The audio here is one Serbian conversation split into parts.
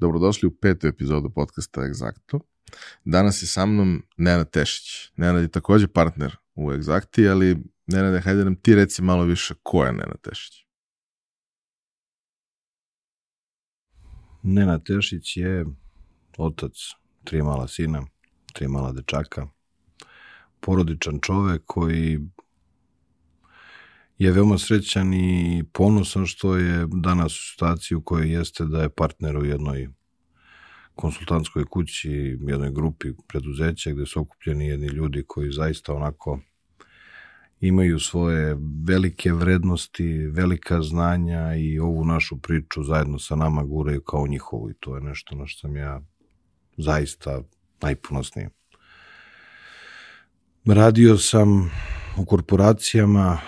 Dobrodošli u petu epizodu podcasta Exacto. Danas je sa mnom Nenad Tešić. Nenad je takođe partner u Exacti, ali Nenade, hajde nam ti reci malo više ko je Nenad Tešić. Nenad Tešić je otac tri mala sina, tri mala dečaka, porodičan čovek koji je veoma srećan i ponosan što je danas u situaciji u kojoj jeste da je partner u jednoj konsultantskoj kući, jednoj grupi preduzeća gde su okupljeni jedni ljudi koji zaista onako imaju svoje velike vrednosti, velika znanja i ovu našu priču zajedno sa nama guraju kao njihovu i to je nešto na što sam ja zaista najponosniji. Radio sam u korporacijama,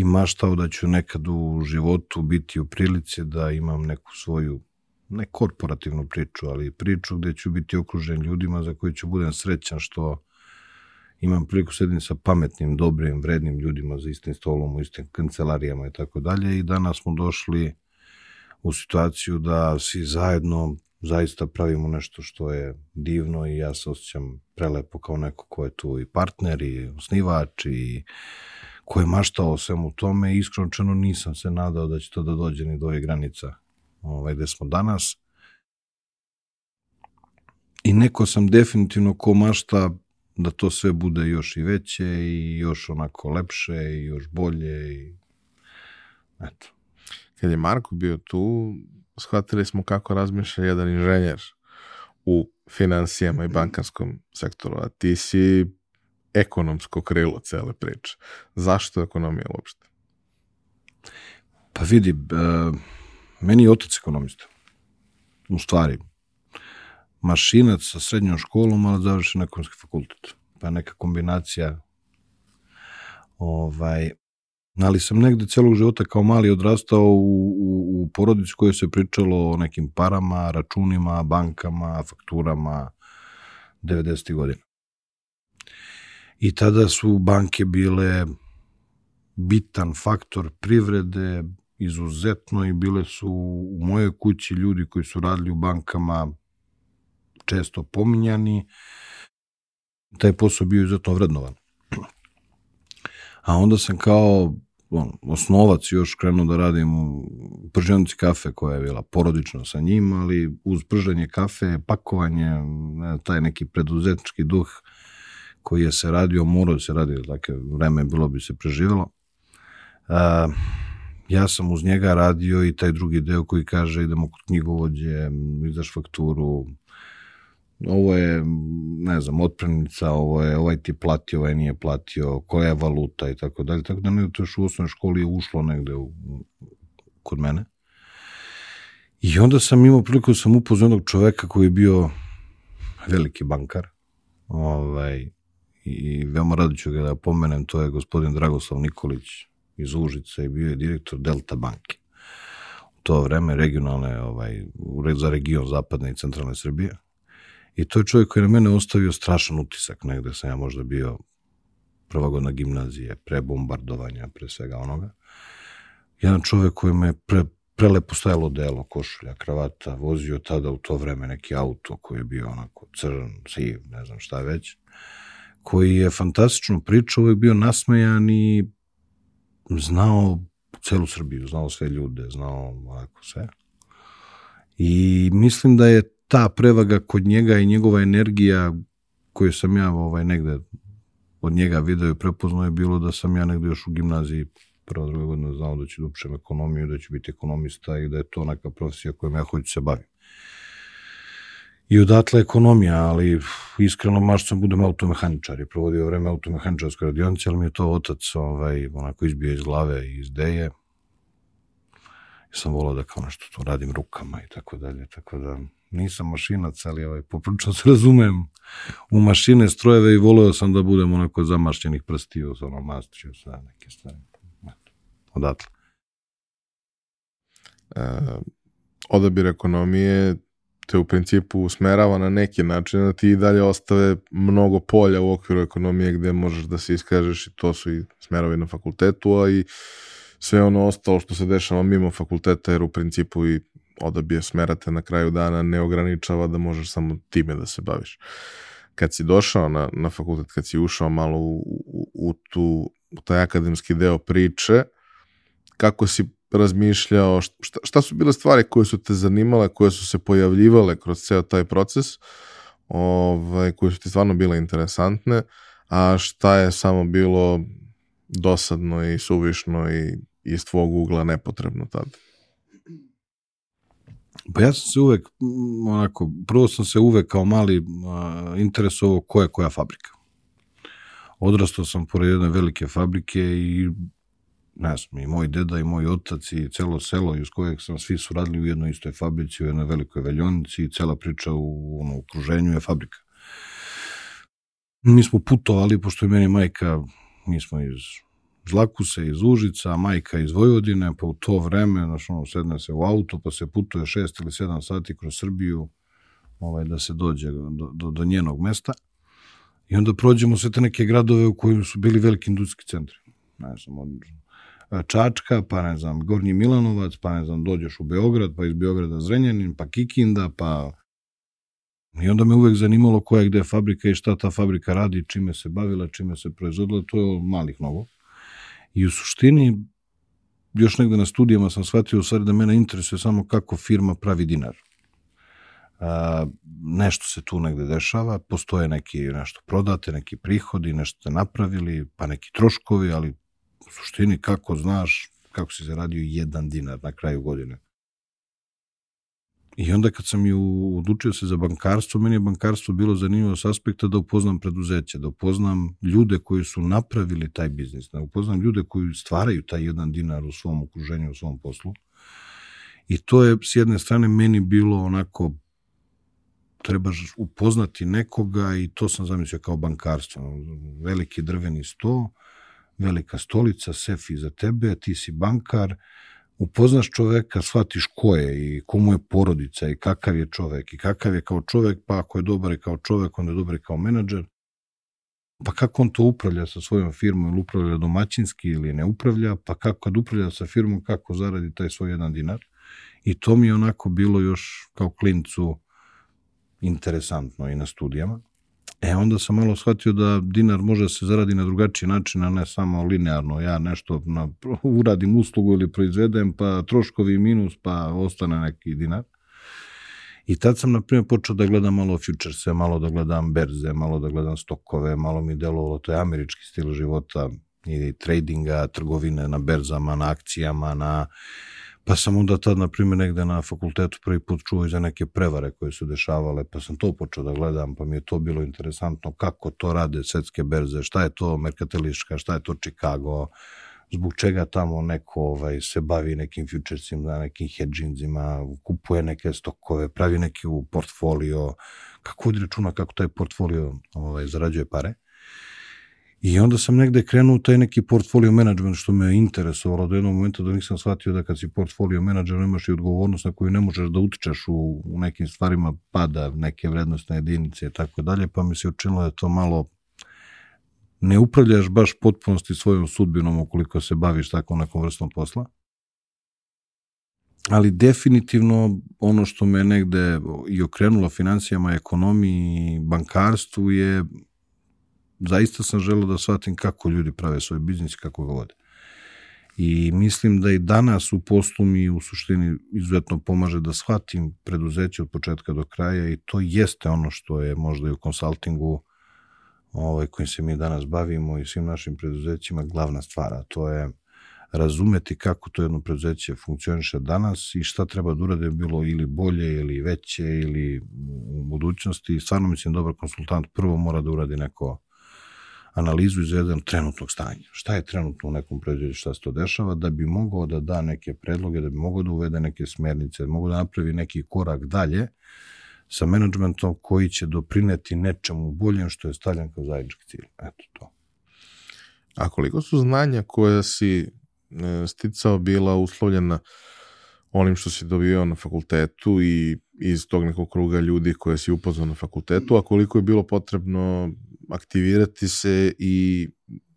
i maštao da ću nekad u životu biti u prilici da imam neku svoju ne korporativnu priču, ali priču gde ću biti okružen ljudima za koje ću budem srećan što imam priliku sedim sa pametnim, dobrim, vrednim ljudima za istim stolom, u istim kancelarijama i tako dalje. I danas smo došli u situaciju da svi zajedno zaista pravimo nešto što je divno i ja se osjećam prelepo kao neko ko je tu i partner i osnivač i ko je maštao svemu tome iskreno nisam se nadao da će to da dođe ni do ove granica ovaj, gde smo danas. I neko sam definitivno ko mašta da to sve bude još i veće i još onako lepše i još bolje i eto. Kad je Marko bio tu, shvatili smo kako razmišlja jedan inženjer u financijama i bankarskom sektoru, a ti si ekonomsko krilo cele priče. Zašto ekonomija uopšte? Pa vidi, meni je otac ekonomista. U stvari, mašinac sa srednjom školom, ali završen ekonomski fakultet. Pa neka kombinacija ovaj, ali sam negde celog života kao mali odrastao u, u, u porodicu koje se pričalo o nekim parama, računima, bankama, fakturama 90. godina. I tada su banke bile bitan faktor privrede, izuzetno i bile su u mojoj kući ljudi koji su radili u bankama često pominjani. Taj posao bio izuzetno vrednovan. A onda sam kao on, osnovac još krenuo da radim u prženici kafe koja je bila porodično sa njim, ali uz pržanje kafe, pakovanje, taj neki preduzetnički duh koji je se radio, morao da se radi, dakle, vreme bilo bi se preživelo. Uh, ja sam uz njega radio i taj drugi deo koji kaže idemo kod knjigovođe, izdaš fakturu, ovo je, ne znam, otpremnica, ovo je, ovaj ti platio, ovaj nije platio, koja je valuta i tako dalje. Tako da ne, to još u osnovnoj školi je ušlo negde u, kod mene. I onda sam imao priliku da sam upoznao jednog čoveka koji je bio veliki bankar, ovaj, i veoma rado ću ga da pomenem, to je gospodin Dragoslav Nikolić, iz Užica i bio je direktor Delta banke. U to vreme regionalne, ovaj, za region zapadne i centralne Srbije. I to je čovjek koji je na mene ostavio strašan utisak, negde sam ja možda bio prva godina gimnazije, pre bombardovanja, pre svega onoga. Jedan čovjek koji me pre, prelepo stajalo delo, košulja, kravata, vozio tada u to vreme neki auto koji je bio onako crn, siv, ne znam šta već, koji je fantastično pričao, uvek bio nasmejan i znao celu Srbiju, znao sve ljude, znao ovako sve. I mislim da je ta prevaga kod njega i njegova energija koju sam ja ovaj negde od njega video i prepoznao je bilo da sam ja negde još u gimnaziji prva druga godina znao da ću da ekonomiju, da ću biti ekonomista i da je to neka profesija kojom ja hoću se baviti i odatle ekonomija, ali iskreno maš sam budem automehaničar i provodio vreme automehaničarskoj radionici, ali mi je to otac ovaj, onako izbio iz glave i iz deje. I sam volao da kao nešto to radim rukama i tako dalje, tako da nisam mašinac, ali ovaj, poprično se razumem u mašine, strojeve i voleo sam da budem onako zamašćenih prstiju sa ono mastriju, sa neke stvari. Odatle. E, odabir ekonomije te u principu usmerava na neki način da ti i dalje ostave mnogo polja u okviru ekonomije gde možeš da se iskažeš i to su i smerovi na fakultetu, a i sve ono ostalo što se dešava mimo fakulteta, jer u principu i odabije smerate na kraju dana ne ograničava da možeš samo time da se baviš. Kad si došao na, na fakultet, kad si ušao malo u, u, u, tu, u taj akademski deo priče, kako si razmišljao, šta, šta su bile stvari koje su te zanimale, koje su se pojavljivale kroz ceo taj proces, ovaj, koje su ti stvarno bile interesantne, a šta je samo bilo dosadno i suvišno i iz tvog ugla nepotrebno tada? Pa ja sam se uvek, onako, prvo sam se uvek kao mali interesovao koja koja fabrika. Odrastao sam pored jedne velike fabrike i ne znam, i moj deda i moj otac i celo selo iz kojeg sam, svi su radili u jednoj istoj fabrici, u jednoj velikoj veljonici i cela priča u ono, okruženju je fabrika. Mi smo putovali, pošto je meni majka, mi smo iz Zlakuse, iz Užica, majka iz Vojvodine, pa u to vreme, znaš, ono, sedne se u auto, pa se putuje šest ili sedam sati kroz Srbiju, ovaj, da se dođe do, do, do njenog mesta. I onda prođemo sve te neke gradove u kojima su bili veliki industrijski centri. Ne znam, od Čačka, pa ne znam, Gornji Milanovac, pa ne znam, dođeš u Beograd, pa iz Beograda Zrenjanin, pa Kikinda, pa... I onda me uvek zanimalo koja je gde fabrika i šta ta fabrika radi, čime se bavila, čime se proizvodila, to je malih mnogo. I u suštini, još negde na studijama sam shvatio u stvari da mene interesuje samo kako firma pravi dinar. A, nešto se tu negde dešava, postoje neki nešto prodate, neki prihodi, nešto ste napravili, pa neki troškovi, ali u suštini kako znaš kako si zaradio jedan dinar na kraju godine. I onda kad sam ju odlučio se za bankarstvo, meni je bankarstvo bilo zanimljivo s aspekta da upoznam preduzeće, da upoznam ljude koji su napravili taj biznis, da upoznam ljude koji stvaraju taj jedan dinar u svom okruženju, u svom poslu. I to je s jedne strane meni bilo onako trebaš upoznati nekoga i to sam zamislio kao bankarstvo. Veliki drveni sto, velika stolica, sef iza tebe, ti si bankar, upoznaš čoveka, shvatiš ko je i komu je porodica i kakav je čovek i kakav je kao čovek, pa ako je dobar i kao čovek, onda je dobar i kao menadžer. Pa kako on to upravlja sa svojom firmom, ili upravlja domaćinski ili ne upravlja, pa kako kad upravlja sa firmom, kako zaradi taj svoj jedan dinar. I to mi je onako bilo još kao klincu interesantno i na studijama. E, onda sam malo shvatio da dinar može da se zaradi na drugačiji način, a ne samo linearno. Ja nešto na, uradim uslugu ili proizvedem, pa troškovi minus, pa ostane neki dinar. I tad sam, na primjer, počeo da gledam malo futurese, malo da gledam berze, malo da gledam stokove, malo mi delovalo, to je američki stil života i tradinga, trgovine na berzama, na akcijama, na Pa sam onda tad, na primjer, negde na fakultetu prvi put čuo za neke prevare koje su dešavale, pa sam to počeo da gledam, pa mi je to bilo interesantno kako to rade svetske berze, šta je to Merkatiliška, šta je to Chicago, zbog čega tamo neko ovaj, se bavi nekim futuresima, nekim hedginzima, kupuje neke stokove, pravi neki portfolio, kako vodi računa kako taj portfolio ovaj, zarađuje pare. I onda sam negde krenuo taj neki portfolio management što me interesovalo do jednog momenta da nisam shvatio da kad si portfolio menadžer imaš i odgovornost na koju ne možeš da utičeš u, u nekim stvarima pada neke vrednostne jedinice i tako dalje, pa mi se učinilo da je to malo ne upravljaš baš potpunosti svojom sudbinom ukoliko se baviš tako nekom vrstom posla. Ali definitivno ono što me negde i okrenulo financijama, ekonomiji bankarstvu je zaista sam želeo da shvatim kako ljudi prave svoj biznis kako ga vode. I mislim da i danas u poslu mi u suštini izuzetno pomaže da shvatim preduzeće od početka do kraja i to jeste ono što je možda i u konsultingu ovaj, kojim se mi danas bavimo i svim našim preduzećima glavna stvar, to je razumeti kako to jedno preduzeće funkcioniše danas i šta treba da urade bilo ili bolje ili veće ili u budućnosti. Stvarno mislim dobar konsultant prvo mora da uradi neko analizu izvedenog trenutnog stanja. Šta je trenutno u nekom preduzeću, šta se to dešava, da bi mogao da da neke predloge, da bi mogao da uvede neke smernice, da mogao da napravi neki korak dalje sa menadžmentom koji će doprineti nečemu boljem što je stavljen kao zajednički cilj. Eto to. A koliko su znanja koja si e, sticao bila uslovljena onim što si dobio na fakultetu i iz tog nekog kruga ljudi koje si upoznao na fakultetu, a koliko je bilo potrebno aktivirati se i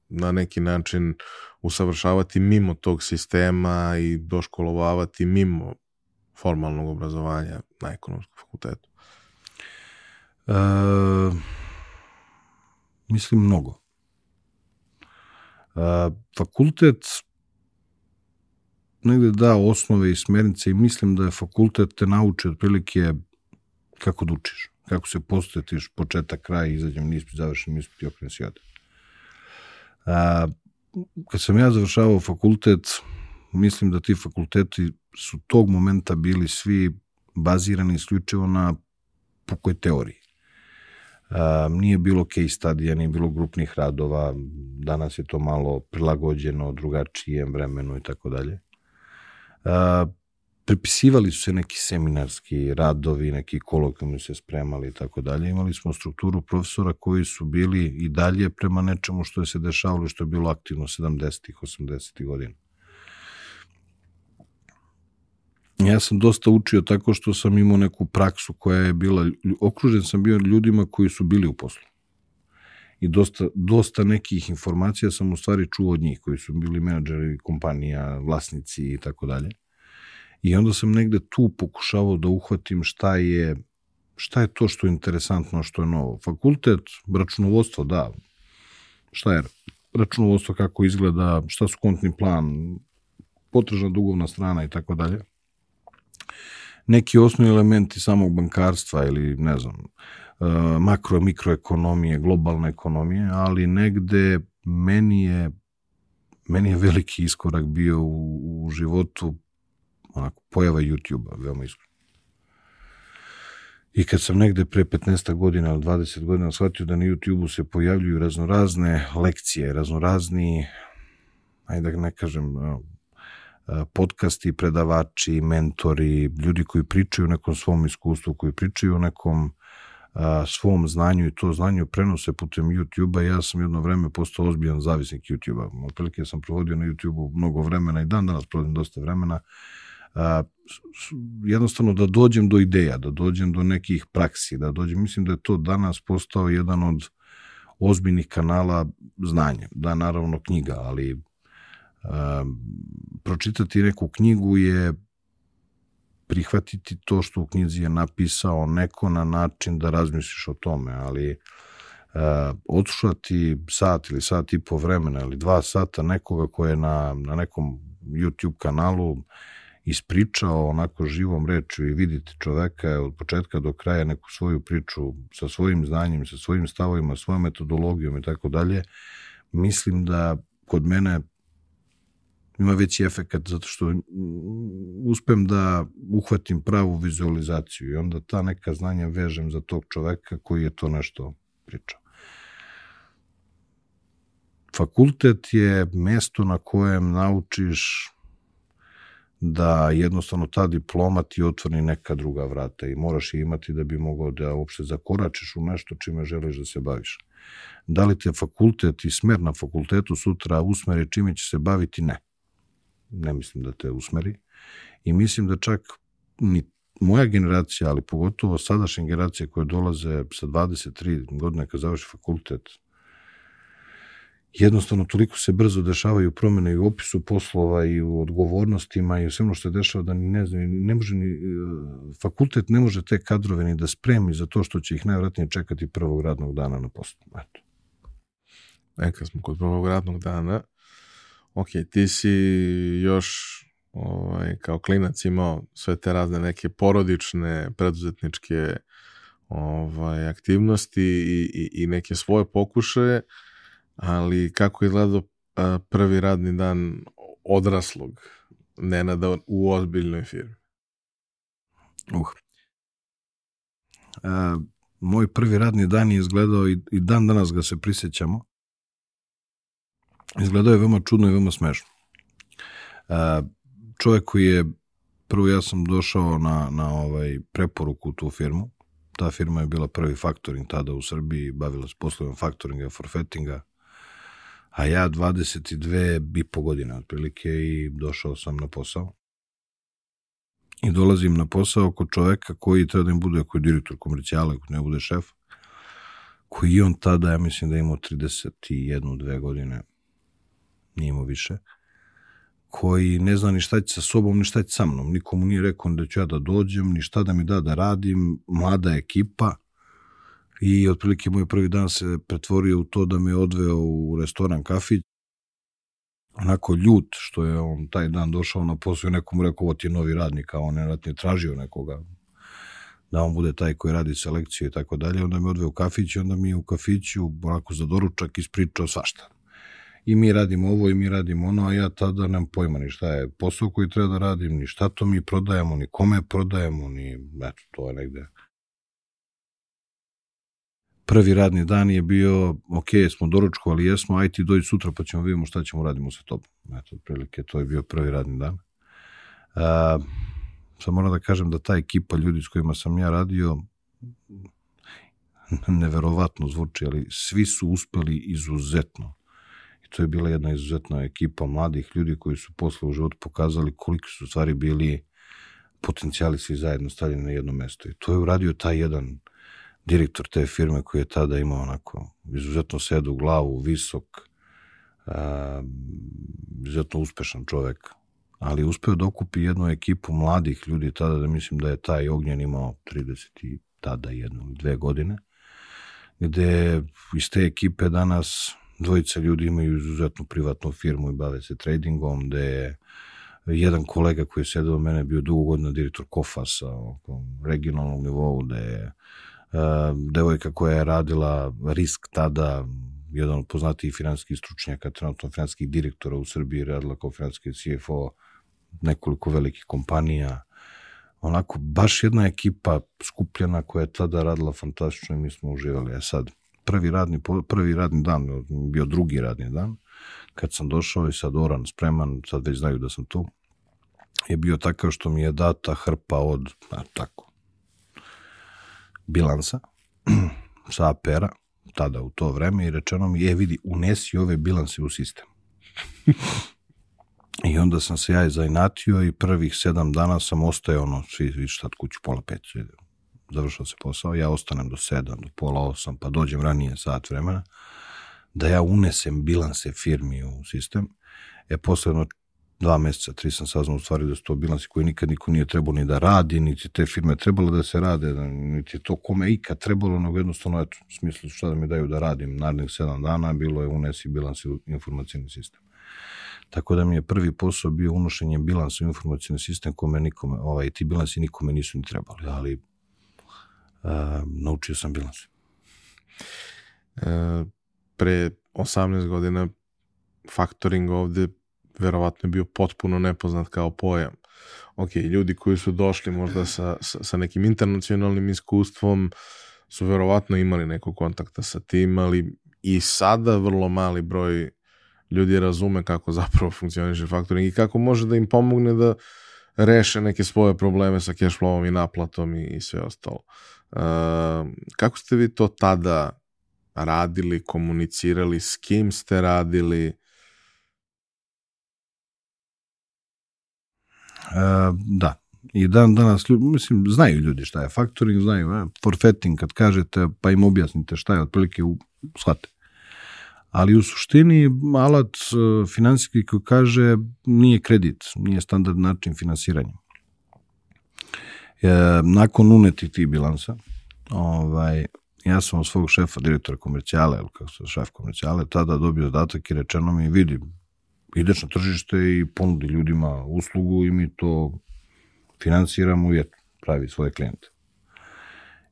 na neki način usavršavati mimo tog sistema i doškolovavati mimo formalnog obrazovanja na ekonomskom fakultetu? E, mislim mnogo. E, fakultet negde da osnove i smernice i mislim da je fakultet te nauči otprilike kako da učiš, kako se postatiš početak, kraj, izađem ispit, završim ispit i okrenem si ode. A, kad sam ja završavao fakultet, mislim da ti fakulteti su tog momenta bili svi bazirani isključivo na pukoj teoriji. A, nije bilo case studija, nije bilo grupnih radova, danas je to malo prilagođeno drugačijem vremenu i tako dalje prepisivali su se neki seminarski radovi, neki kolokvijumi se spremali i tako dalje. Imali smo strukturu profesora koji su bili i dalje prema nečemu što je se dešavalo što je bilo aktivno 70-ih, 80-ih godina. Ja sam dosta učio tako što sam imao neku praksu koja je bila, okružen sam bio ljudima koji su bili u poslu. I dosta, dosta nekih informacija sam u stvari čuo od njih, koji su bili menadžeri kompanija, vlasnici i tako dalje. I onda sam negde tu pokušavao da uhvatim šta je, šta je to što je interesantno, što je novo. Fakultet, računovodstvo, da. Šta je računovodstvo, kako izgleda, šta su kontni plan, potrežna dugovna strana i tako dalje. Neki osnovni elementi samog bankarstva ili, ne znam, e, makro, mikroekonomije, globalne ekonomije, ali negde meni je meni je veliki iskorak bio u, u životu onako, pojava YouTube-a, veoma iskreno. I kad sam negde pre 15 godina ili 20 godina shvatio da na YouTube-u se pojavljuju raznorazne lekcije, raznorazni, ajde da ne kažem, podcasti, predavači, mentori, ljudi koji pričaju o nekom svom iskustvu, koji pričaju o nekom svom znanju i to znanju prenose putem YouTube-a. Ja sam jedno vreme postao ozbiljan zavisnik YouTube-a. Otprilike sam provodio na YouTube-u mnogo vremena i dan danas provodim dosta vremena a, jednostavno da dođem do ideja, da dođem do nekih praksi, da dođem, mislim da je to danas postao jedan od ozbiljnih kanala znanja, da naravno knjiga, ali a, pročitati neku knjigu je prihvatiti to što u knjizi je napisao neko na način da razmisliš o tome, ali uh, odslušati sat ili sat i po vremena ili dva sata nekoga ko je na, na nekom YouTube kanalu ispričao onako živom rečju i vidite čoveka od početka do kraja neku svoju priču sa svojim znanjem, sa svojim stavovima, svojom metodologijom i tako dalje, mislim da kod mene ima veći efekat zato što uspem da uhvatim pravu vizualizaciju i onda ta neka znanja vežem za tog čoveka koji je to nešto pričao. Fakultet je mesto na kojem naučiš da jednostavno ta diploma ti otvori neka druga vrata i moraš je imati da bi mogao da uopšte zakoračiš u nešto čime želiš da se baviš. Da li te fakultet i smer na fakultetu sutra usmeri čime će se baviti? Ne. Ne mislim da te usmeri. I mislim da čak ni moja generacija, ali pogotovo sadašnje generacije koje dolaze sa 23 godine kad završi fakultet, jednostavno toliko se brzo dešavaju promene i u opisu poslova i u odgovornostima i u svemu što se dešava da ni ne znam, ne može ni, e, fakultet ne može te kadrove ni da spremi za to što će ih najvratnije čekati prvog radnog dana na poslu. Eto. E, kad smo kod prvog radnog dana, ok, ti si još ovaj, kao klinac imao sve te razne neke porodične, preduzetničke ovaj, aktivnosti i, i, i neke svoje pokušaje, ali kako je gledao prvi radni dan odraslog Nenada u ozbiljnoj firmi? Uh. A, moj prvi radni dan je izgledao i, i dan danas ga se prisjećamo. Izgledao je veoma čudno i veoma smešno. A, čovjek koji je, prvo ja sam došao na, na ovaj preporuku u tu firmu. Ta firma je bila prvi faktoring tada u Srbiji, bavila se poslovima faktoringa, forfettinga, a ja 22 i po godine otprilike i došao sam na posao. I dolazim na posao kod čoveka koji treba da im bude, koji je direktor komercijala, koji ne bude šef, koji on tada, ja mislim da je imao 31, 2 godine, nije imao više, koji ne zna ni šta će sa sobom, ni šta će sa mnom. Nikomu nije rekao da ću ja da dođem, ni šta da mi da da radim, mlada ekipa i otprilike moj prvi dan se pretvorio u to da me odveo u restoran kafić onako ljut što je on taj dan došao na posao i nekom rekao ovo ti je novi radnik, a on je je tražio nekoga da on bude taj koji radi selekciju i tako dalje. Onda me odveo u kafić i onda mi u kafiću onako za doručak ispričao svašta. I mi radimo ovo i mi radimo ono, a ja tada nemam pojma ni šta je posao koji treba da radim, ni šta to mi prodajemo, ni kome prodajemo, ni, eto, to je negde prvi radni dan je bio, ok, smo doručkovali, jesmo, aj ti dođi sutra pa ćemo vidimo šta ćemo radimo sa tobom. Eto, otprilike, to je bio prvi radni dan. A, sad moram da kažem da ta ekipa ljudi s kojima sam ja radio, neverovatno zvuči, ali svi su uspeli izuzetno. I to je bila jedna izuzetna ekipa mladih ljudi koji su posle u životu pokazali koliko su stvari bili potencijali svi zajedno stavljeni na jedno mesto. I to je uradio taj jedan direktor te firme koji je tada imao onako izuzetno sedu glavu, visok, a, izuzetno uspešan čovek, ali uspeo da okupi jednu ekipu mladih ljudi tada da mislim da je taj Ognjen imao 30 i tada jednu ili dve godine, gde iz te ekipe danas dvojica ljudi imaju izuzetnu privatnu firmu i bave se tradingom, gde je jedan kolega koji je sedao mene bio dugo godina direktor Kofasa, regionalnog nivou, gde je devojka koja je radila risk tada, jedan od poznatijih finanskih stručnjaka, trenutno finanskih direktora u Srbiji, radila kao finanski CFO nekoliko velikih kompanija, onako baš jedna ekipa skupljena koja je tada radila fantastično i mi smo uživali. E sad, prvi radni, prvi radni dan, bio drugi radni dan, kad sam došao i sad oran, spreman, sad već znaju da sam tu, je bio takav što mi je data hrpa od, a, tako, bilansa sa APR-a, tada u to vreme, i rečeno mi, je vidi, unesi ove bilanse u sistem. I onda sam se ja zainatio i prvih sedam dana sam ostaje ono, svi vidiš sad kuću pola pet, završao se posao, ja ostanem do sedam, do pola osam, pa dođem ranije sat vremena, da ja unesem bilanse firmi u sistem. E, posledno dva meseca, tri sam saznao u stvari da su to bilansi koji nikad niko nije trebao ni da radi, niti te firme trebalo da se rade, niti to kome ikad trebalo, nego jednostavno, eto, smislu šta da mi daju da radim narednih sedam dana, bilo je unesi bilans u informacijni sistem. Tako da mi je prvi posao bio unošenje bilansa u informacijni sistem kome nikome, ovaj, ti bilansi nikome nisu ni trebali, ali a, naučio sam bilans. E, pre 18 godina faktoring ovde verovatno je bio potpuno nepoznat kao pojam. Ok, ljudi koji su došli možda sa, sa, sa nekim internacionalnim iskustvom su verovatno imali neko kontakta sa tim, ali i sada vrlo mali broj ljudi razume kako zapravo funkcioniše faktoring i kako može da im pomogne da reše neke svoje probleme sa cash flowom i naplatom i, i sve ostalo. Uh, kako ste vi to tada radili, komunicirali, s kim ste radili, da. I dan danas, mislim, znaju ljudi šta je faktoring, znaju, a, forfetting kad kažete, pa im objasnite šta je otprilike u shvate. Ali u suštini alat uh, finansijski koji kaže nije kredit, nije standard način finansiranja. E, nakon uneti tih bilansa, ovaj, ja sam od svog šefa, direktora komercijale, ili kako se šef komercijale, tada dobio zadatak i rečeno mi, vidi, ideš na tržište i ponudi ljudima uslugu i mi to finansiramo i eto, pravi svoje klijente.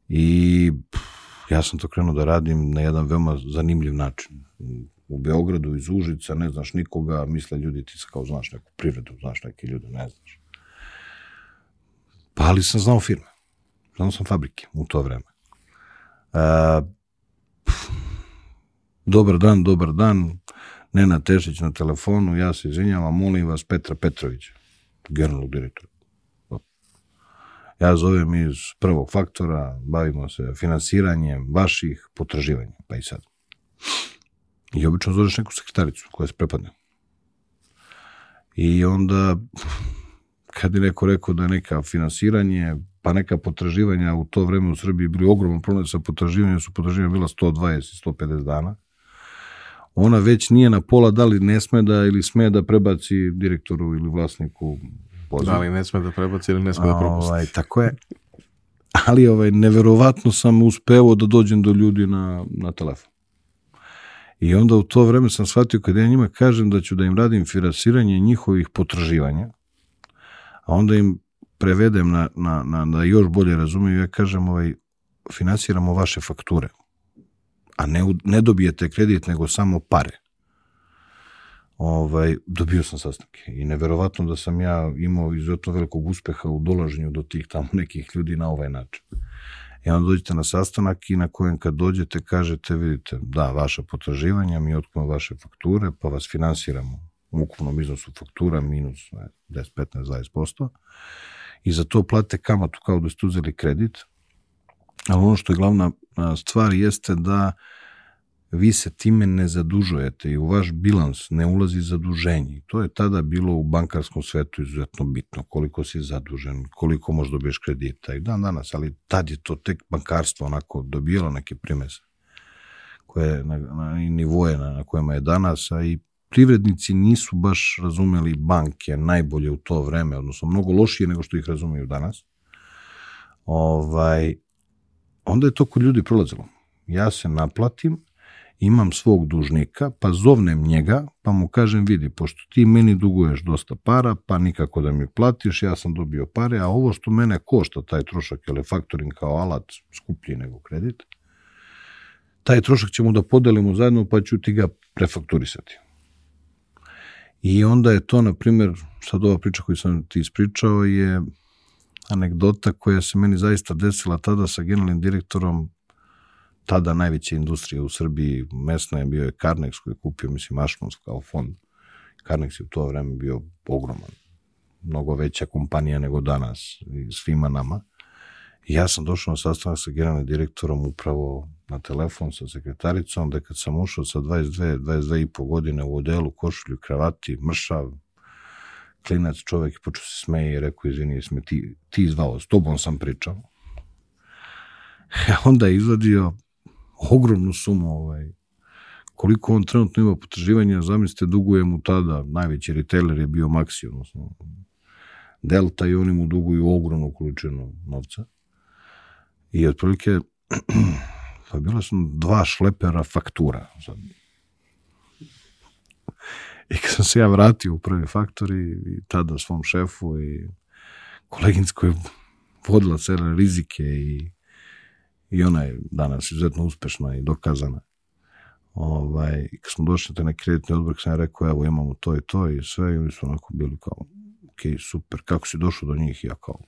I pff, ja sam to krenuo da radim na jedan veoma zanimljiv način. U Beogradu, iz Užica, ne znaš nikoga, misle ljudi ti kao znaš neku privredu, znaš neke ljude, ne znaš. Pa ali sam znao firme. Znao sam fabrike u to vreme. Uh, dobar dan, dobar dan, Nena Tešić na telefonu, ja se izvinjavam, molim vas Petra Petrović, generalnog direktora. Ja zovem iz prvog faktora, bavimo se finansiranjem vaših potraživanja, pa i sad. I obično zoveš neku sekretaricu koja se prepadne. I onda, kad je neko rekao da je neka finansiranje, pa neka potraživanja u to vreme u Srbiji bili ogroman problem sa potraživanjem, su potraživanja bila 120 150 dana, ona već nije na pola da li ne sme da ili sme da prebaci direktoru ili vlasniku poziv. Da li ne sme da prebaci ili ne sme da propusti. Ovaj, tako je. Ali ovaj, neverovatno sam uspeo da dođem do ljudi na, na telefon. I onda u to vreme sam shvatio kada ja njima kažem da ću da im radim finansiranje njihovih potraživanja, a onda im prevedem na, na, na, da još bolje razumiju, ja kažem ovaj, finansiramo vaše fakture, a ne, ne dobijete kredit, nego samo pare. Ovaj, dobio sam sastanke i neverovatno da sam ja imao izuzetno velikog uspeha u dolaženju do tih tamo nekih ljudi na ovaj način. I onda dođete na sastanak i na kojem kad dođete kažete, vidite, da, vaša potraživanja, mi otkupimo vaše fakture, pa vas finansiramo u ukupnom iznosu faktura minus 10, 15, 20%. I za to plate kamatu kao da ste uzeli kredit. Ali ono što je glavna stvar jeste da vi se time ne zadužujete i u vaš bilans ne ulazi zaduženje. To je tada bilo u bankarskom svetu izuzetno bitno, koliko si zadužen, koliko možeš dobiješ kredita i dan danas, ali tad je to tek bankarstvo onako dobijalo neke primese koje na, na nivoje na, na kojima je danas, a i privrednici nisu baš razumeli banke najbolje u to vreme, odnosno mnogo lošije nego što ih razumeju danas. Ovaj, onda je to kod ljudi prolazilo. Ja se naplatim, imam svog dužnika, pa zovnem njega, pa mu kažem, vidi, pošto ti meni duguješ dosta para, pa nikako da mi platiš, ja sam dobio pare, a ovo što mene košta, taj trošak, je faktoring kao alat skuplji nego kredit, taj trošak ćemo da podelimo zajedno, pa ću ti ga prefakturisati. I onda je to, na primjer, sad ova priča koju sam ti ispričao je anegdota koja se meni zaista desila tada sa generalnim direktorom tada najveća industrija u Srbiji, mesna je bio je Carnex koji je kupio, mislim, Ašmons kao fond. Carnex je u to vreme bio ogroman, mnogo veća kompanija nego danas i svima nama. I ja sam došao na sastanak sa generalnim direktorom upravo na telefon sa sekretaricom, da kad sam ušao sa 22, 22 i po godine u odelu, košulju, kravati, mršav, klinac čovek i počeo se smeje i rekao, izvini, sme ti, ti izvao, s tobom sam pričao. A onda je izvadio ogromnu sumu ovaj, koliko on trenutno ima potraživanja, zamislite, duguje mu tada, najveći retailer je bio Maxi, odnosno Delta i oni mu duguju ogromnu količinu novca. I otprilike, pa bila su dva šlepera faktura. Sad. I kad sam se ja vratio u prvi faktor i, tada svom šefu i koleginskoj vodila cele rizike i i ona je danas izuzetno uspešna i dokazana. Ovaj, kad smo došli na kreditni odbor, sam rekao, evo imamo to i to i sve, i oni su onako bili kao, ok, super, kako si došao do njih? Ja kao,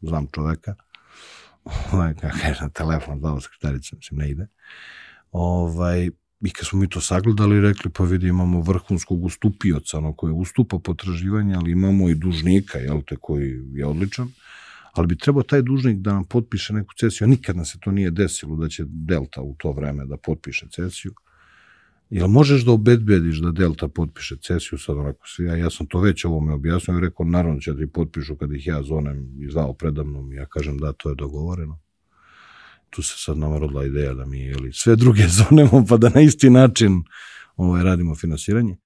znam čoveka. Ovaj, kako kaže na telefon, dao sekretarica, mislim, ne ide. Ovaj, I kad smo mi to sagledali, rekli, pa vidi, imamo vrhunskog ustupioca, ono koji ustupa potraživanja, ali imamo i dužnika, jel te, koji je odličan ali bi trebao taj dužnik da nam potpiše neku cesiju, a nikad nam se to nije desilo da će Delta u to vreme da potpiše cesiju. Jel možeš da obedbediš da Delta potpiše cesiju, sad onako svi, ja, ja sam to već ovome objasnio i rekao, naravno će da potpišu kad ih ja zonem i zvao predamnom ja kažem da, to je dogovoreno. Tu se sad nama rodila ideja da mi jeli, sve druge zonemo pa da na isti način ovaj, radimo finansiranje.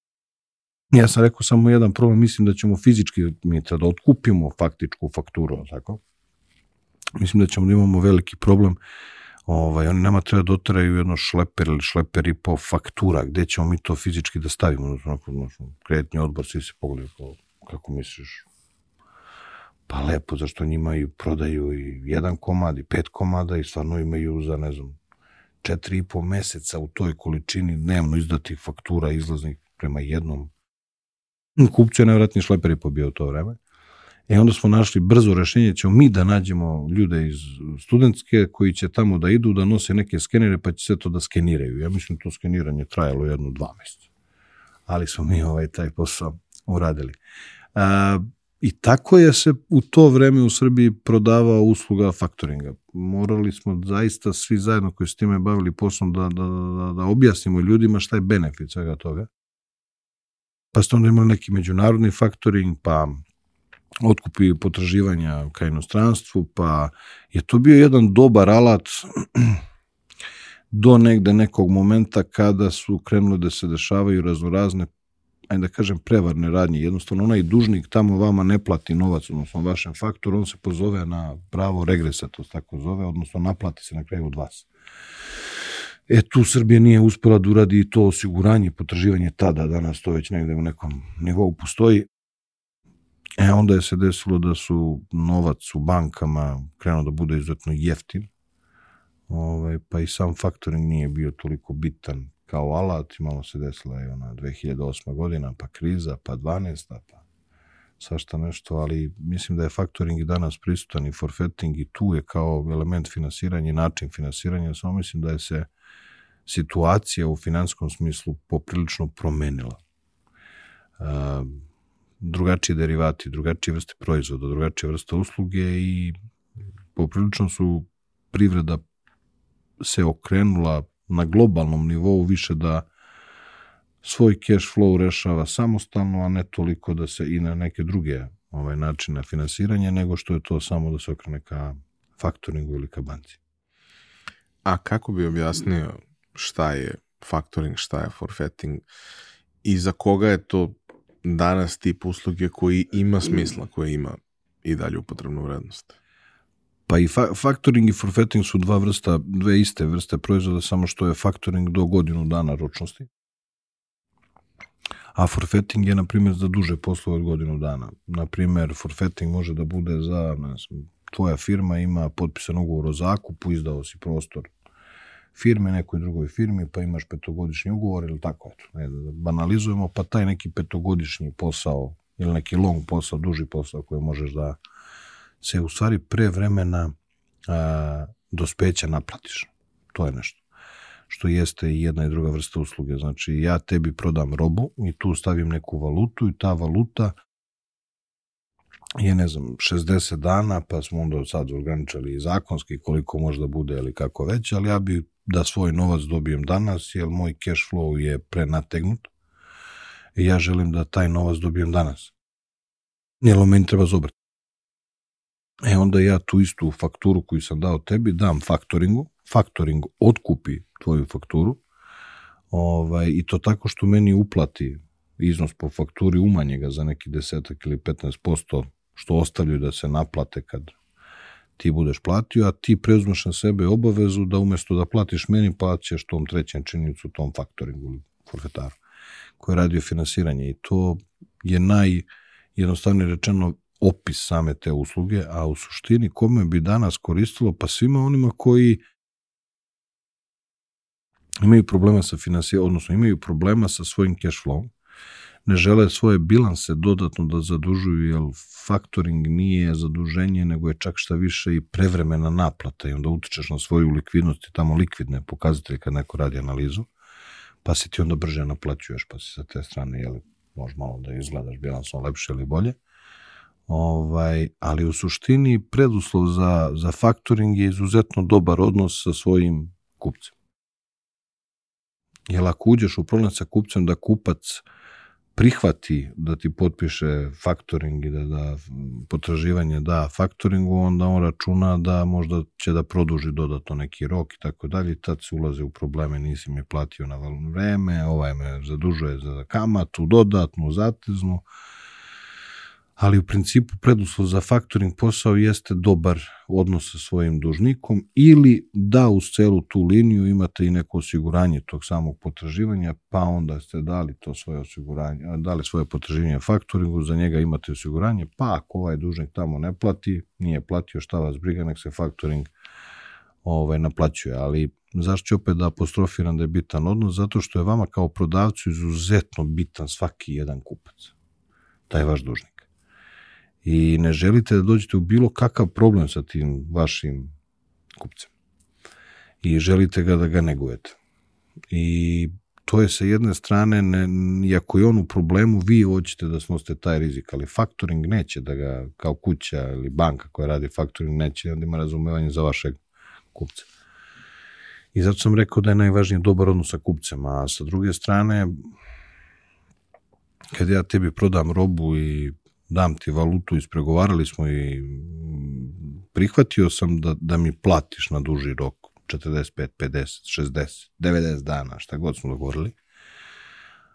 Ja sam rekao samo jedan problem, mislim da ćemo fizički mi da otkupimo faktičku fakturu, tako? Mislim da ćemo da imamo veliki problem ovaj, oni nama treba dotaraju da jedno šleper ili šleper i po faktura, gde ćemo mi to fizički da stavimo, onako, kreditni odbor, svi se pogledaju kako misliš, pa lepo, zašto oni imaju, prodaju i jedan komad i pet komada i stvarno imaju za, ne znam, četiri i po meseca u toj količini dnevno izdatih faktura izlaznih prema jednom Kupcu je najvratniji šleper je pobio to vreme. E onda smo našli brzo rešenje, ćemo mi da nađemo ljude iz studentske koji će tamo da idu, da nose neke skenere, pa će sve to da skeniraju. Ja mislim to skeniranje trajalo jedno dva meseca. Ali smo mi ovaj taj posao uradili. A, I tako je se u to vreme u Srbiji prodavao usluga faktoringa. Morali smo zaista svi zajedno koji se time bavili poslom da, da, da, da objasnimo ljudima šta je benefit svega toga pa ste onda imali neki međunarodni faktoring, pa otkupi potraživanja ka inostranstvu, pa je to bio jedan dobar alat do negde nekog momenta kada su krenule da se dešavaju raznorazne ajde da kažem, prevarne radnje. Jednostavno, onaj dužnik tamo vama ne plati novac, odnosno vašem faktoru, on se pozove na pravo regresa, to se tako zove, odnosno naplati se na kraju od vas. E, tu Srbija nije uspela da uradi to osiguranje, potraživanje tada, danas to već negde u nekom nivou postoji. E, onda je se desilo da su novac u bankama krenuo da bude izuzetno jeftin, ovaj, pa i sam faktoring nije bio toliko bitan kao alat, imalo se desila i ona 2008. godina, pa kriza, pa 12. pa svašta nešto, ali mislim da je faktoring i danas prisutan i forfetting i tu je kao element finansiranja i način finansiranja, samo mislim da je se situacija u finanskom smislu poprilično promenila. Uh, drugačiji derivati, drugačije vrste proizvoda, drugačije vrste usluge i poprilično su privreda se okrenula na globalnom nivou više da svoj cash flow rešava samostalno, a ne toliko da se i na neke druge ovaj, načine finansiranja, nego što je to samo da se okrene ka faktoringu ili ka banci. A kako bi objasnio šta je faktoring, šta je forfeiting i za koga je to danas tip usluge koji ima smisla, koji ima i dalje upotrebnu vrednost? Pa i fa faktoring i forfeiting su dva vrsta, dve iste vrste proizvoda, samo što je faktoring do godinu dana ročnosti. A forfeiting je, na primjer, za duže poslove od godinu dana. Na primjer, forfeiting može da bude za, ne znam, tvoja firma ima potpisan ugovor o zakupu, izdao si prostor firme nekoj drugoj firmi, pa imaš petogodišnji ugovor ili tako, eto, ne, da banalizujemo, pa taj neki petogodišnji posao ili neki long posao, duži posao koji možeš da se u stvari pre vremena a, dospeća naplatiš. To je nešto što jeste i jedna i druga vrsta usluge. Znači, ja tebi prodam robu i tu stavim neku valutu i ta valuta je, ne znam, 60 dana, pa smo onda sad ograničali zakonski koliko može da bude ili kako već, ali ja bi da svoj novac dobijem danas, jer moj cash flow je prenategnut i ja želim da taj novac dobijem danas. Jer meni treba zobrat. E onda ja tu istu fakturu koju sam dao tebi dam faktoringu, faktoring otkupi tvoju fakturu ovaj, i to tako što meni uplati iznos po fakturi umanje ga za neki desetak ili 15% što ostavljaju da se naplate kad ti budeš platio, a ti preuzmeš na sebe obavezu da umesto da platiš meni, plaćaš tom trećem činjenicu, tom faktoringu ili forfetaru koji radio finansiranje. I to je naj jednostavnije rečeno opis same te usluge, a u suštini kome bi danas koristilo? Pa svima onima koji imaju problema sa finansijanjem, odnosno imaju problema sa svojim cash flow, ne žele svoje bilanse dodatno da zadužuju, jer faktoring nije zaduženje, nego je čak šta više i prevremena naplata i onda utičeš na svoju likvidnost i tamo likvidne pokazatelje kad neko radi analizu, pa se ti onda brže naplaćuješ, pa si sa te strane, jel, može malo da izgledaš bilansom lepše ili bolje. Ovaj, ali u suštini preduslov za, za faktoring je izuzetno dobar odnos sa svojim kupcem. Jer ako uđeš u problem sa kupcem da kupac prihvati da ti potpiše faktoring i da, da potraživanje da faktoringu, onda on računa da možda će da produži dodatno neki rok i tako dalje tad se ulaze u probleme, nisi mi platio na vreme, ovaj me zadužuje za kamatu, dodatnu, zateznu, ali u principu preduslov za faktoring posao jeste dobar odnos sa svojim dužnikom ili da uz celu tu liniju imate i neko osiguranje tog samog potraživanja, pa onda ste dali to svoje osiguranje, dali svoje potraživanje faktoringu, za njega imate osiguranje, pa ako ovaj dužnik tamo ne plati, nije platio šta vas briga, nek se faktoring ovaj, naplaćuje, ali zašto ću opet da apostrofiram da je bitan odnos? Zato što je vama kao prodavcu izuzetno bitan svaki jedan kupac, taj vaš dužnik i ne želite da dođete u bilo kakav problem sa tim vašim kupcem. I želite ga da ga negujete. I to je sa jedne strane, ne, iako je on u problemu, vi hoćete da snosite taj rizik, ali faktoring neće da ga, kao kuća ili banka koja radi faktoring, neće da ima razumevanje za vašeg kupca. I zato sam rekao da je najvažnije dobar odnos sa kupcem, a sa druge strane, kad ja tebi prodam robu i dam ti valutu, ispregovarali smo i prihvatio sam da, da mi platiš na duži rok. 45, 50, 60, 90 dana, šta god smo dogovorili.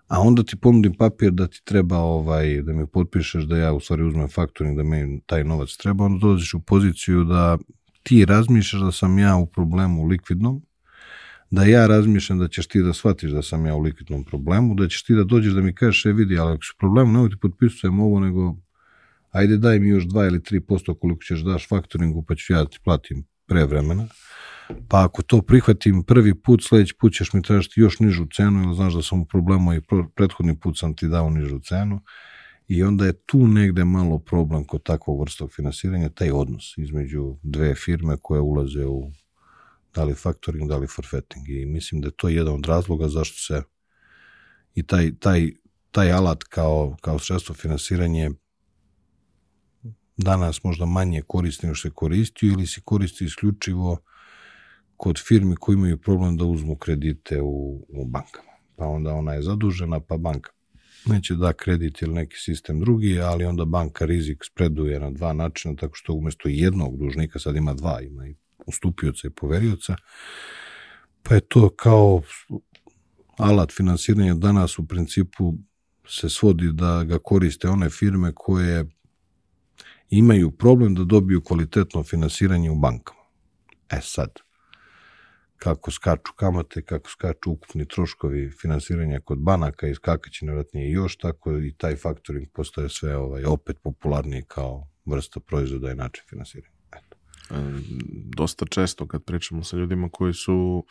A onda ti ponudim papir da ti treba ovaj, da mi potpišeš da ja u stvari uzmem faktoring, da mi taj novac treba, onda dolaziš u poziciju da ti razmišljaš da sam ja u problemu likvidnom, da ja razmišljam da ćeš ti da shvatiš da sam ja u likvidnom problemu, da ćeš ti da dođeš da mi kažeš, e vidi, ali ako su problemu, nemoj ti potpisujem ovo, nego ajde daj mi još 2 ili 3% koliko ćeš daš faktoringu, pa ću ja da ti platim pre vremena. Pa ako to prihvatim prvi put, sledeći put ćeš mi tražiti još nižu cenu, ili znaš da sam u problemu i prethodni put sam ti dao nižu cenu. I onda je tu negde malo problem kod takvog vrstog finansiranja, taj odnos između dve firme koje ulaze u da li faktoring, da li forfetting. I mislim da je to jedan od razloga zašto se i taj, taj, taj alat kao, kao sredstvo finansiranje danas možda manje koristi nego što se koristio ili se koristi isključivo kod firmi koji imaju problem da uzmu kredite u, u bankama. Pa onda ona je zadužena, pa banka neće da kredit ili neki sistem drugi, ali onda banka rizik spreduje na dva načina, tako što umesto jednog dužnika sad ima dva, ima i ustupioca i poverioca, pa je to kao alat finansiranja danas u principu se svodi da ga koriste one firme koje imaju problem da dobiju kvalitetno finansiranje u bankama. E sad, kako skaču kamate, kako skaču ukupni troškovi finansiranja kod banaka i skakaće nevratnije još, tako i taj faktoring postaje sve ovaj, opet popularniji kao vrsta proizvoda i način finansiranja. Dosta često kad pričamo sa ljudima koji su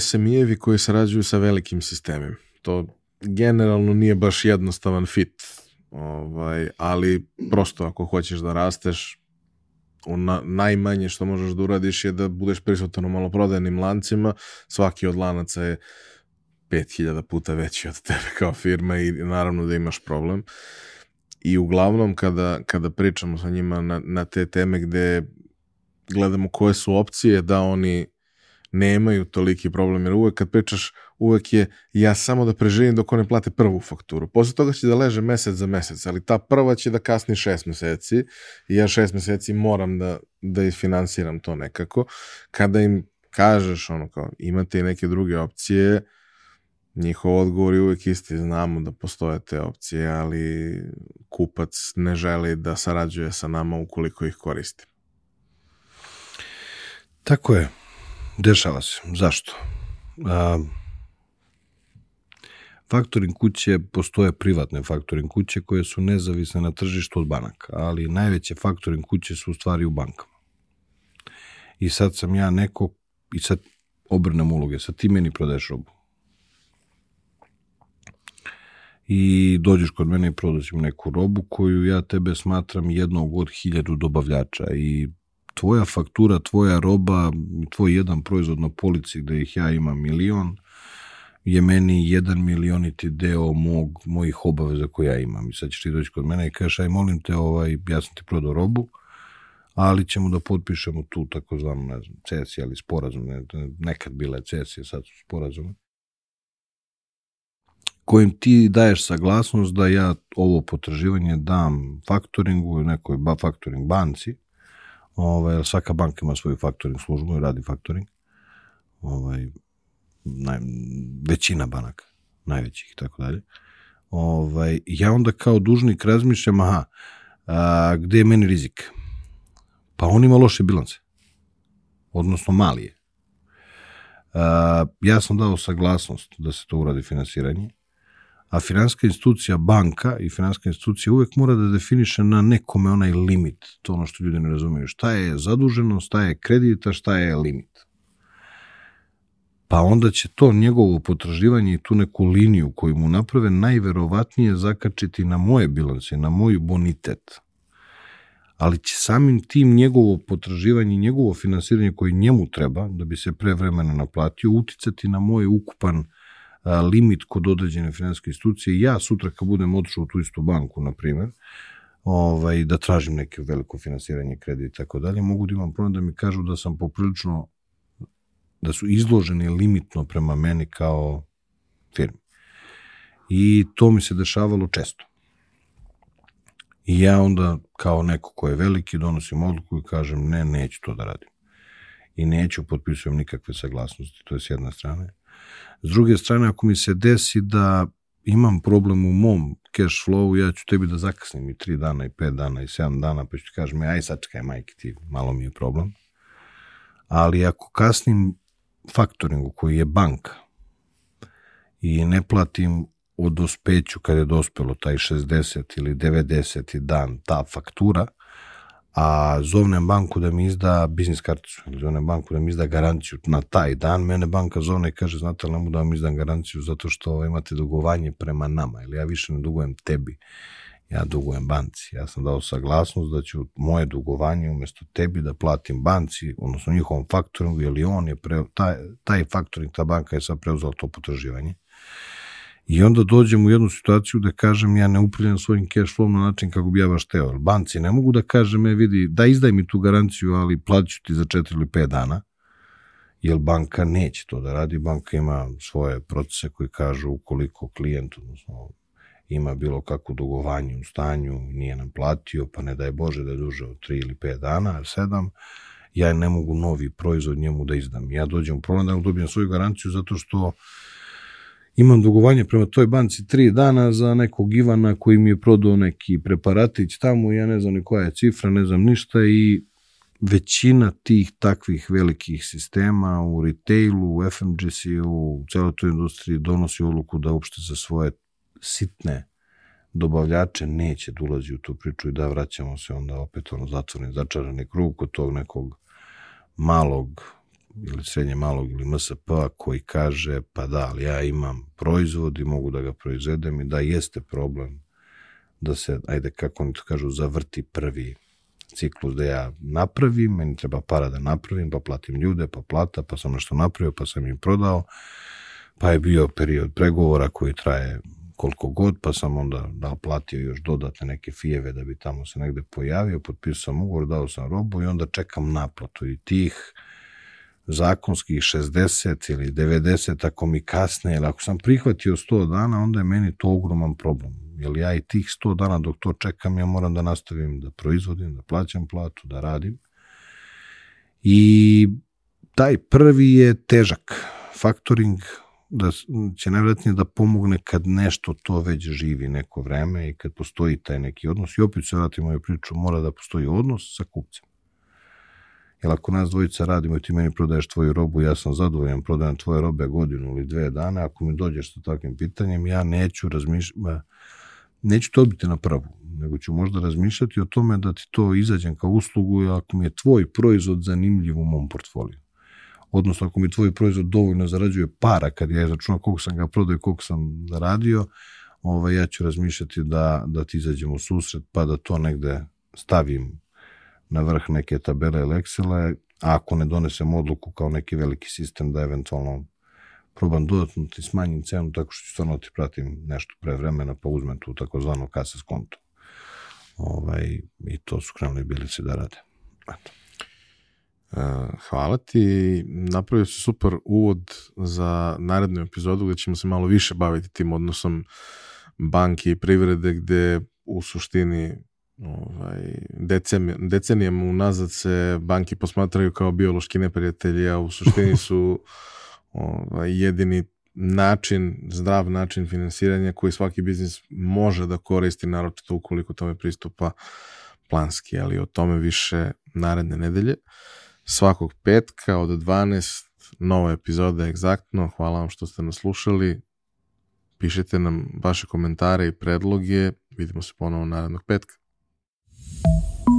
SMI-evi koji sarađuju sa velikim sistemima. To generalno nije baš jednostavan fit, ovaj, ali prosto ako hoćeš da rasteš, na, najmanje što možeš da uradiš je da budeš prisutan u maloprodajnim lancima, svaki od lanaca je 5000 puta veći od tebe kao firma i naravno da imaš problem. I uglavnom kada, kada pričamo sa njima na, na te teme gde gledamo koje su opcije da oni nemaju toliki problem, jer uvek kad pričaš, uvek je ja samo da preživim dok one plate prvu fakturu. Posle toga će da leže mesec za mesec, ali ta prva će da kasni šest meseci i ja šest meseci moram da, da isfinansiram to nekako. Kada im kažeš ono kao imate i neke druge opcije, njihov odgovor je uvek isti, znamo da postoje te opcije, ali kupac ne želi da sarađuje sa nama ukoliko ih koristi. Tako je. Dešava se. Zašto? A, faktoring kuće, postoje privatne faktoring kuće koje su nezavisne na tržištu od banaka, ali najveće faktoring kuće su u stvari u bankama. I sad sam ja neko, i sad obrnem uloge, sad ti meni prodaješ robu. I dođeš kod mene i prodaš neku robu koju ja tebe smatram jednog od hiljadu dobavljača i tvoja faktura, tvoja roba, tvoj jedan proizvod na polici gde ih ja imam milion, je meni jedan milioniti deo mog, mojih obaveza koje ja imam. I sad ćeš ti doći kod mene i kažeš, aj molim te, ovaj, ja sam ti prodao robu, ali ćemo da potpišemo tu takozvanu, ne znam, cesija ili sporazum, ne, nekad bile cesije, sad su sporazume, kojim ti daješ saglasnost da ja ovo potraživanje dam faktoringu, nekoj ba, faktoring banci, Ovaj, svaka banka ima svoju faktoring službu i radi faktoring. Ovaj, naj, većina banaka, najvećih i tako dalje. Ovaj, ja onda kao dužnik razmišljam, aha, a, gde je meni rizik? Pa on ima loše bilance. Odnosno mali je. A, ja sam dao saglasnost da se to uradi finansiranje a finanska institucija, banka i finanska institucija uvek mora da definiše na nekome onaj limit, to ono što ljudi ne razumeju, šta je zaduženo, šta je kredita, šta je limit. Pa onda će to njegovo potraživanje i tu neku liniju koju mu naprave najverovatnije zakačiti na moje bilance, na moj bonitet. Ali će samim tim njegovo potraživanje i njegovo finansiranje koje njemu treba, da bi se pre vremena naplatio, uticati na moj ukupan limit kod određene finanske institucije. Ja sutra kad budem otišao u tu istu banku, na primjer, ovaj, da tražim neke veliko finansiranje kredita i tako dalje, mogu da imam problem da mi kažu da sam poprilično, da su izloženi limitno prema meni kao firmi. I to mi se dešavalo često. I ja onda, kao neko ko je veliki, donosim odluku i kažem ne, neću to da radim. i neću potpisujem nikakve saglasnosti, to je s jedne strane. S druge strane, ako mi se desi da imam problem u mom cash flowu, ja ću tebi da zakasnim i 3 dana, i 5 dana, i 7 dana, pa ću ti kažem, aj sačekaj, majke ti, malo mi je problem. Ali ako kasnim faktoringu koji je banka i ne platim o dospeću kada je dospelo taj 60 ili 90 dan ta faktura, a zovnem banku da mi izda biznis karticu ili zovnem banku da mi izda garanciju na taj dan, mene banka zovne i kaže, znate li, ne da vam izdam garanciju zato što imate dugovanje prema nama, ili ja više ne dugujem tebi, ja dugujem banci. Ja sam dao saglasnost da ću moje dugovanje umesto tebi da platim banci, odnosno njihovom faktoringu, jer on je pre, taj, taj faktoring, ta banka je sad preuzela to potraživanje. I onda dođem u jednu situaciju da kažem ja ne upravljam svojim cash flow na način kako bi ja baš teo. Banci ne mogu da kažem, e vidi, da izdaj mi tu garanciju, ali plaću ti za 4 ili 5 dana, jer banka neće to da radi. Banka ima svoje procese koji kažu ukoliko klijent, odnosno ima bilo kakvo dugovanje u stanju, nije nam platio, pa ne daj Bože da je duže od 3 ili 5 dana, 7, ja ne mogu novi proizvod njemu da izdam. Ja dođem u problem da dobijem svoju garanciju zato što imam dugovanje prema toj banci tri dana za nekog Ivana koji mi je prodao neki preparatić tamo, ja ne znam ni koja je cifra, ne znam ništa i većina tih takvih velikih sistema u retailu, u FMGC-u, u celoj toj industriji donosi odluku da uopšte za svoje sitne dobavljače neće da ulazi u tu priču i da vraćamo se onda opet ono zatvorni, začarani krug kod tog nekog malog ili srednje malog ili MSP koji kaže pa da, ali ja imam proizvod i mogu da ga proizvedem i da jeste problem da se, ajde kako oni to kažu, zavrti prvi ciklus da ja napravim, meni treba para da napravim, pa platim ljude, pa plata, pa sam nešto napravio, pa sam im prodao, pa je bio period pregovora koji traje koliko god, pa sam onda da platio još dodatne neke fijeve da bi tamo se negde pojavio, potpisao sam ugovor, dao sam robu i onda čekam naplatu i tih zakonskih 60 ili 90, ako mi kasne, ili ako sam prihvatio 100 dana, onda je meni to ogroman problem. Jer ja i tih 100 dana dok to čekam, ja moram da nastavim da proizvodim, da plaćam platu, da radim. I taj prvi je težak. Faktoring da će najvratnije da pomogne kad nešto to već živi neko vreme i kad postoji taj neki odnos. I opet se vratimo u priču, mora da postoji odnos sa kupcem. Jer ako nas dvojica radimo i ti meni prodaješ tvoju robu, ja sam zadovoljan, prodajem tvoje robe godinu ili dve dana, ako mi dođeš sa takvim pitanjem, ja neću razmišljati, neću to odbiti na prvu, nego ću možda razmišljati o tome da ti to izađem kao uslugu ako mi je tvoj proizvod zanimljiv u mom portfoliju. Odnosno, ako mi tvoj proizvod dovoljno zarađuje para kad ja izračunam koliko sam ga prodao i koliko sam zaradio, ovaj, ja ću razmišljati da, da ti izađemo u susret pa da to negde stavim na vrh neke tabele ili Excela, a ako ne donesem odluku kao neki veliki sistem da eventualno probam dodatno ti smanjim cenu tako što ću stvarno ti pratim nešto pre vremena pa uzmem tu takozvano kasa konto. Ovaj, I to su krenuli bilice da rade. Eto. E, hvala ti. Napravio si super uvod za narednu epizodu gde ćemo se malo više baviti tim odnosom banke i privrede gde u suštini ovaj, decenijama unazad se banki posmatraju kao biološki neprijatelji, a u suštini su ovaj, jedini način, zdrav način finansiranja koji svaki biznis može da koristi, naročito ukoliko tome pristupa planski, ali o tome više naredne nedelje. Svakog petka od 12 nova epizoda egzaktno. Hvala vam što ste nas slušali. Pišite nam vaše komentare i predloge. Vidimo se ponovo narednog petka. Thank you.